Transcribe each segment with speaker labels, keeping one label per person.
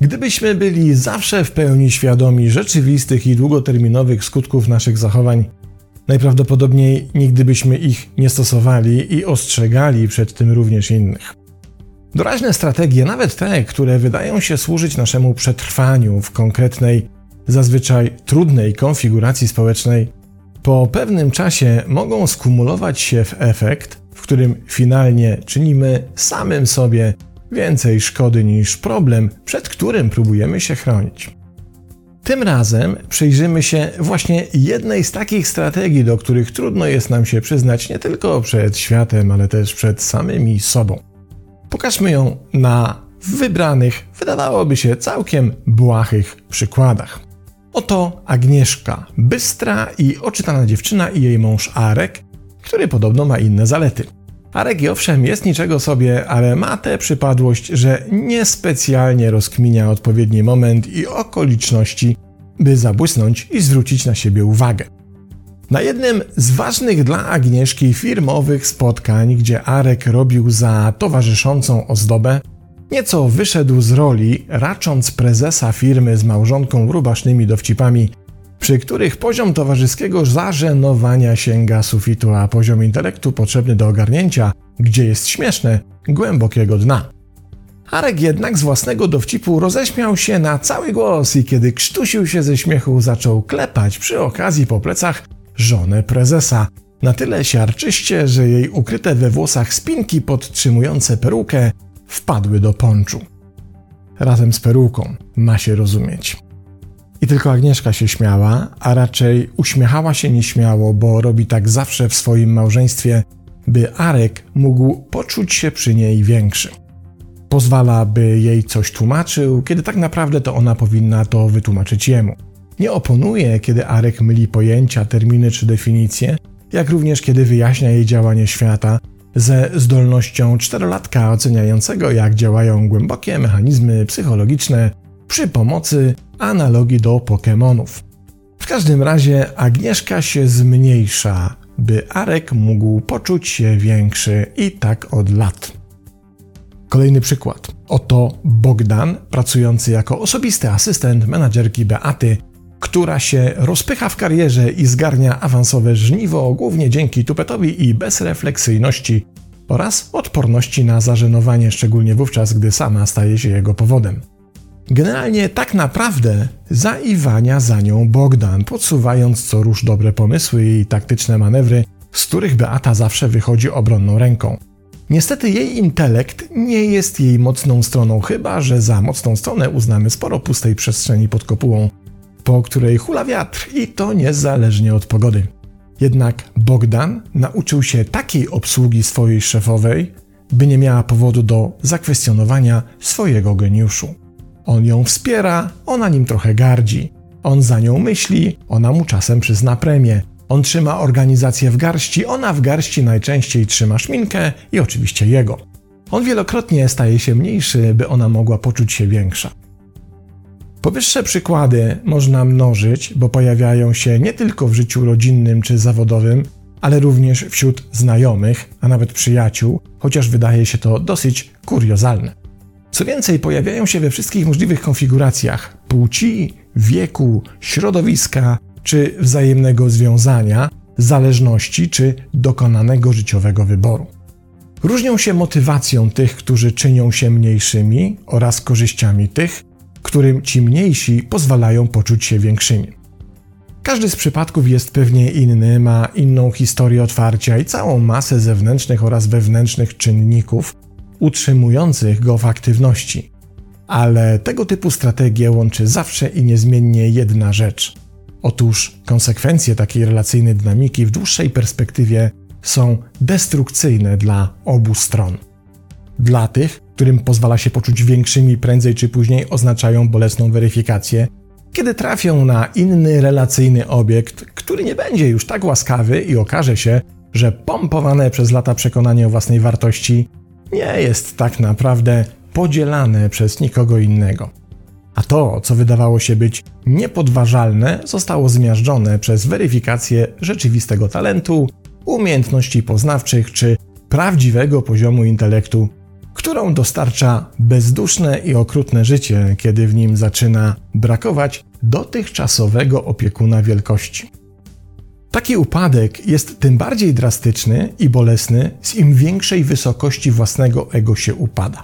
Speaker 1: Gdybyśmy byli zawsze w pełni świadomi rzeczywistych i długoterminowych skutków naszych zachowań, najprawdopodobniej nigdy byśmy ich nie stosowali i ostrzegali przed tym również innych. Doraźne strategie, nawet te, które wydają się służyć naszemu przetrwaniu w konkretnej, zazwyczaj trudnej konfiguracji społecznej, po pewnym czasie mogą skumulować się w efekt, w którym finalnie czynimy samym sobie więcej szkody niż problem, przed którym próbujemy się chronić. Tym razem przyjrzymy się właśnie jednej z takich strategii, do których trudno jest nam się przyznać nie tylko przed światem, ale też przed samymi sobą. Pokażmy ją na wybranych, wydawałoby się całkiem błahych przykładach. Oto Agnieszka, bystra i oczytana dziewczyna i jej mąż Arek, który podobno ma inne zalety. Arek owszem jest niczego sobie, ale ma tę przypadłość, że niespecjalnie rozkminia odpowiedni moment i okoliczności, by zabłysnąć i zwrócić na siebie uwagę. Na jednym z ważnych dla Agnieszki firmowych spotkań, gdzie Arek robił za towarzyszącą ozdobę, nieco wyszedł z roli, racząc prezesa firmy z małżonką rubasznymi dowcipami, przy których poziom towarzyskiego zażenowania sięga sufitu, a poziom intelektu potrzebny do ogarnięcia, gdzie jest śmieszne, głębokiego dna. Arek jednak z własnego dowcipu roześmiał się na cały głos i kiedy krztusił się ze śmiechu, zaczął klepać przy okazji po plecach żonę prezesa. Na tyle siarczyście, że jej ukryte we włosach spinki podtrzymujące perukę wpadły do ponczu. Razem z peruką ma się rozumieć. I tylko Agnieszka się śmiała, a raczej uśmiechała się nieśmiało, bo robi tak zawsze w swoim małżeństwie, by Arek mógł poczuć się przy niej większy. Pozwala, by jej coś tłumaczył, kiedy tak naprawdę to ona powinna to wytłumaczyć jemu. Nie oponuje, kiedy Arek myli pojęcia, terminy czy definicje, jak również kiedy wyjaśnia jej działanie świata ze zdolnością czterolatka oceniającego, jak działają głębokie mechanizmy psychologiczne przy pomocy analogii do Pokémonów. W każdym razie Agnieszka się zmniejsza, by Arek mógł poczuć się większy i tak od lat. Kolejny przykład. Oto Bogdan, pracujący jako osobisty asystent menadżerki Beaty, która się rozpycha w karierze i zgarnia awansowe żniwo głównie dzięki tupetowi i bezrefleksyjności oraz odporności na zażenowanie, szczególnie wówczas, gdy sama staje się jego powodem. Generalnie tak naprawdę zaiwania za nią Bogdan, podsuwając co rusz dobre pomysły i taktyczne manewry, z których Beata zawsze wychodzi obronną ręką. Niestety jej intelekt nie jest jej mocną stroną, chyba że za mocną stronę uznamy sporo pustej przestrzeni pod kopułą, po której hula wiatr i to niezależnie od pogody. Jednak Bogdan nauczył się takiej obsługi swojej szefowej, by nie miała powodu do zakwestionowania swojego geniuszu. On ją wspiera, ona nim trochę gardzi. On za nią myśli, ona mu czasem przyzna premię. On trzyma organizację w garści, ona w garści najczęściej trzyma szminkę i oczywiście jego. On wielokrotnie staje się mniejszy, by ona mogła poczuć się większa. Powyższe przykłady można mnożyć, bo pojawiają się nie tylko w życiu rodzinnym czy zawodowym, ale również wśród znajomych, a nawet przyjaciół, chociaż wydaje się to dosyć kuriozalne. Co więcej, pojawiają się we wszystkich możliwych konfiguracjach płci, wieku, środowiska czy wzajemnego związania, zależności czy dokonanego życiowego wyboru. Różnią się motywacją tych, którzy czynią się mniejszymi oraz korzyściami tych, którym ci mniejsi pozwalają poczuć się większymi. Każdy z przypadków jest pewnie inny, ma inną historię otwarcia i całą masę zewnętrznych oraz wewnętrznych czynników, utrzymujących go w aktywności. Ale tego typu strategię łączy zawsze i niezmiennie jedna rzecz. Otóż konsekwencje takiej relacyjnej dynamiki w dłuższej perspektywie są destrukcyjne dla obu stron. Dla tych, którym pozwala się poczuć większymi prędzej czy później, oznaczają bolesną weryfikację, kiedy trafią na inny relacyjny obiekt, który nie będzie już tak łaskawy i okaże się, że pompowane przez lata przekonanie o własnej wartości nie jest tak naprawdę podzielane przez nikogo innego. a to, co wydawało się być niepodważalne, zostało zmiażdżone przez weryfikację rzeczywistego talentu, umiejętności poznawczych czy prawdziwego poziomu intelektu, którą dostarcza bezduszne i okrutne życie, kiedy w nim zaczyna brakować dotychczasowego opiekuna wielkości. Taki upadek jest tym bardziej drastyczny i bolesny, z im większej wysokości własnego ego się upada.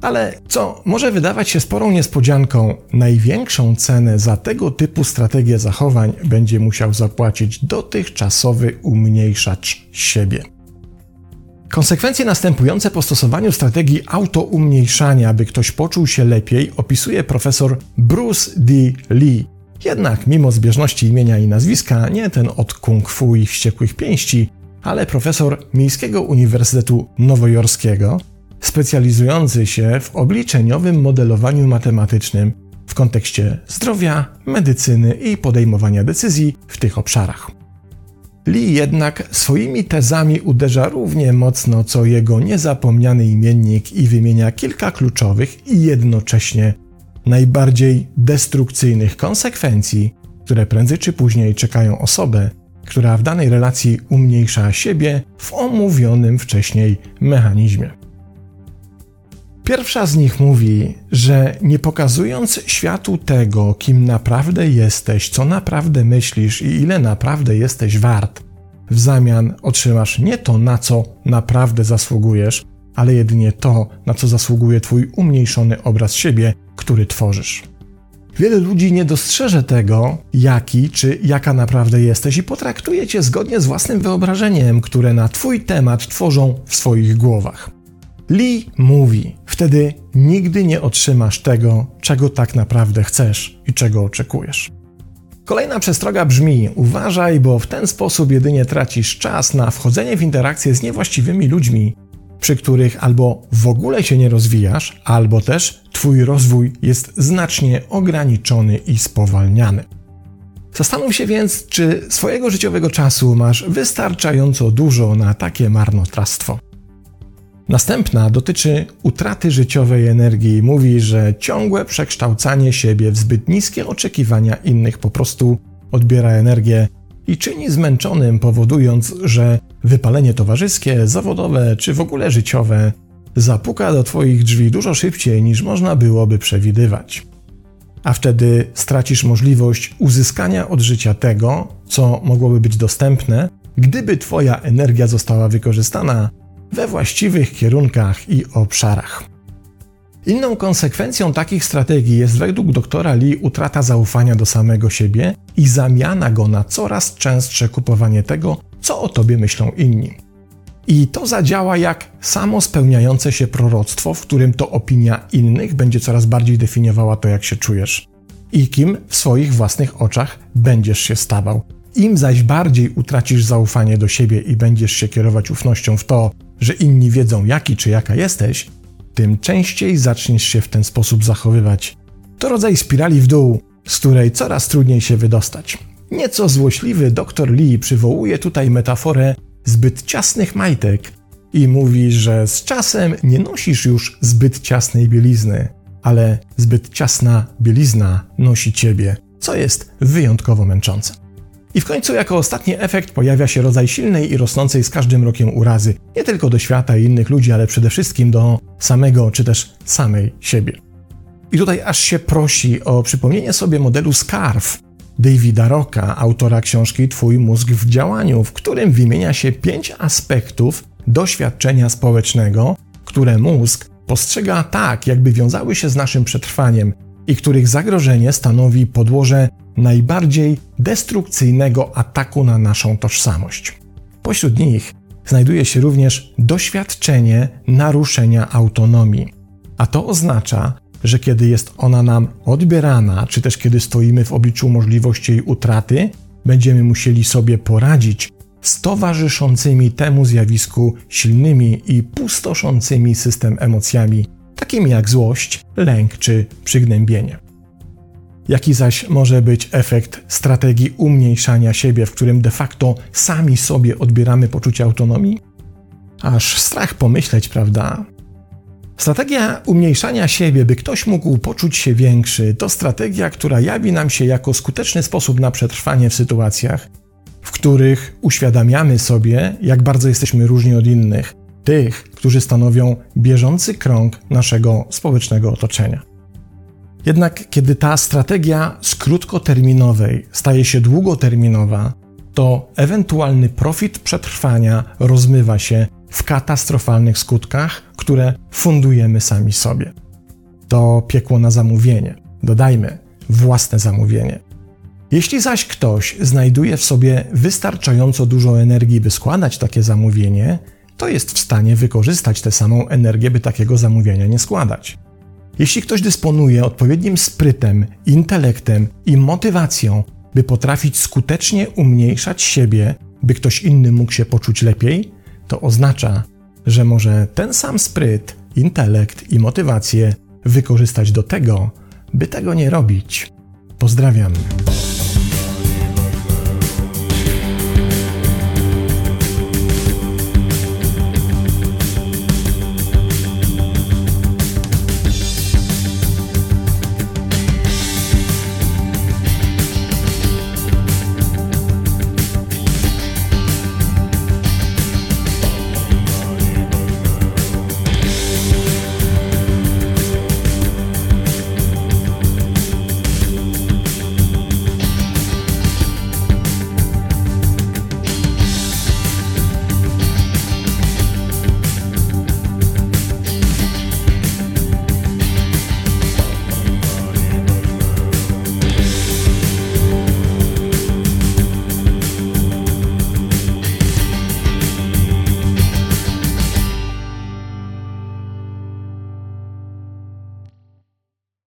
Speaker 1: Ale co może wydawać się sporą niespodzianką, największą cenę za tego typu strategię zachowań będzie musiał zapłacić dotychczasowy umniejszacz siebie. Konsekwencje następujące po stosowaniu strategii autoumniejszania, aby ktoś poczuł się lepiej, opisuje profesor Bruce D. Lee. Jednak mimo zbieżności imienia i nazwiska, nie ten od kung fu i wściekłych pięści, ale profesor Miejskiego Uniwersytetu Nowojorskiego, specjalizujący się w obliczeniowym modelowaniu matematycznym w kontekście zdrowia, medycyny i podejmowania decyzji w tych obszarach. Lee jednak swoimi tezami uderza równie mocno co jego niezapomniany imiennik i wymienia kilka kluczowych i jednocześnie najbardziej destrukcyjnych konsekwencji, które prędzej czy później czekają osobę, która w danej relacji umniejsza siebie w omówionym wcześniej mechanizmie. Pierwsza z nich mówi, że nie pokazując światu tego, kim naprawdę jesteś, co naprawdę myślisz i ile naprawdę jesteś wart, w zamian otrzymasz nie to, na co naprawdę zasługujesz, ale jedynie to, na co zasługuje Twój umniejszony obraz siebie, który tworzysz. Wiele ludzi nie dostrzeże tego, jaki czy jaka naprawdę jesteś i potraktuje cię zgodnie z własnym wyobrażeniem, które na Twój temat tworzą w swoich głowach. Lee mówi: Wtedy nigdy nie otrzymasz tego, czego tak naprawdę chcesz i czego oczekujesz. Kolejna przestroga brzmi: uważaj, bo w ten sposób jedynie tracisz czas na wchodzenie w interakcje z niewłaściwymi ludźmi, przy których albo w ogóle się nie rozwijasz, albo też Twój rozwój jest znacznie ograniczony i spowalniany. Zastanów się więc, czy swojego życiowego czasu masz wystarczająco dużo na takie marnotrawstwo. Następna dotyczy utraty życiowej energii. Mówi, że ciągłe przekształcanie siebie w zbyt niskie oczekiwania innych po prostu odbiera energię i czyni zmęczonym, powodując, że wypalenie towarzyskie, zawodowe czy w ogóle życiowe zapuka do Twoich drzwi dużo szybciej niż można byłoby przewidywać. A wtedy stracisz możliwość uzyskania od życia tego, co mogłoby być dostępne, gdyby Twoja energia została wykorzystana we właściwych kierunkach i obszarach. Inną konsekwencją takich strategii jest według doktora Lee utrata zaufania do samego siebie i zamiana go na coraz częstsze kupowanie tego, co o tobie myślą inni. I to zadziała jak samo spełniające się proroctwo, w którym to opinia innych będzie coraz bardziej definiowała to, jak się czujesz i kim w swoich własnych oczach będziesz się stawał. Im zaś bardziej utracisz zaufanie do siebie i będziesz się kierować ufnością w to, że inni wiedzą, jaki czy jaka jesteś, tym częściej zaczniesz się w ten sposób zachowywać. To rodzaj spirali w dół, z której coraz trudniej się wydostać. Nieco złośliwy dr Lee przywołuje tutaj metaforę zbyt ciasnych majtek i mówi, że z czasem nie nosisz już zbyt ciasnej bielizny, ale zbyt ciasna bielizna nosi ciebie, co jest wyjątkowo męczące. I w końcu jako ostatni efekt pojawia się rodzaj silnej i rosnącej z każdym rokiem urazy, nie tylko do świata i innych ludzi, ale przede wszystkim do samego czy też samej siebie. I tutaj aż się prosi o przypomnienie sobie modelu SCARF Davida Rocka, autora książki Twój mózg w działaniu, w którym wymienia się pięć aspektów doświadczenia społecznego, które mózg postrzega tak, jakby wiązały się z naszym przetrwaniem i których zagrożenie stanowi podłoże najbardziej destrukcyjnego ataku na naszą tożsamość. Pośród nich znajduje się również doświadczenie naruszenia autonomii, a to oznacza, że kiedy jest ona nam odbierana, czy też kiedy stoimy w obliczu możliwości jej utraty, będziemy musieli sobie poradzić z towarzyszącymi temu zjawisku silnymi i pustoszącymi system emocjami, takimi jak złość, lęk czy przygnębienie. Jaki zaś może być efekt strategii umniejszania siebie, w którym de facto sami sobie odbieramy poczucie autonomii? Aż strach pomyśleć, prawda? Strategia umniejszania siebie, by ktoś mógł poczuć się większy, to strategia, która jawi nam się jako skuteczny sposób na przetrwanie w sytuacjach, w których uświadamiamy sobie, jak bardzo jesteśmy różni od innych, tych, którzy stanowią bieżący krąg naszego społecznego otoczenia. Jednak kiedy ta strategia z krótkoterminowej staje się długoterminowa, to ewentualny profit przetrwania rozmywa się w katastrofalnych skutkach, które fundujemy sami sobie. To piekło na zamówienie. Dodajmy własne zamówienie. Jeśli zaś ktoś znajduje w sobie wystarczająco dużo energii, by składać takie zamówienie, to jest w stanie wykorzystać tę samą energię, by takiego zamówienia nie składać. Jeśli ktoś dysponuje odpowiednim sprytem, intelektem i motywacją, by potrafić skutecznie umniejszać siebie, by ktoś inny mógł się poczuć lepiej, to oznacza, że może ten sam spryt, intelekt i motywację wykorzystać do tego, by tego nie robić. Pozdrawiam.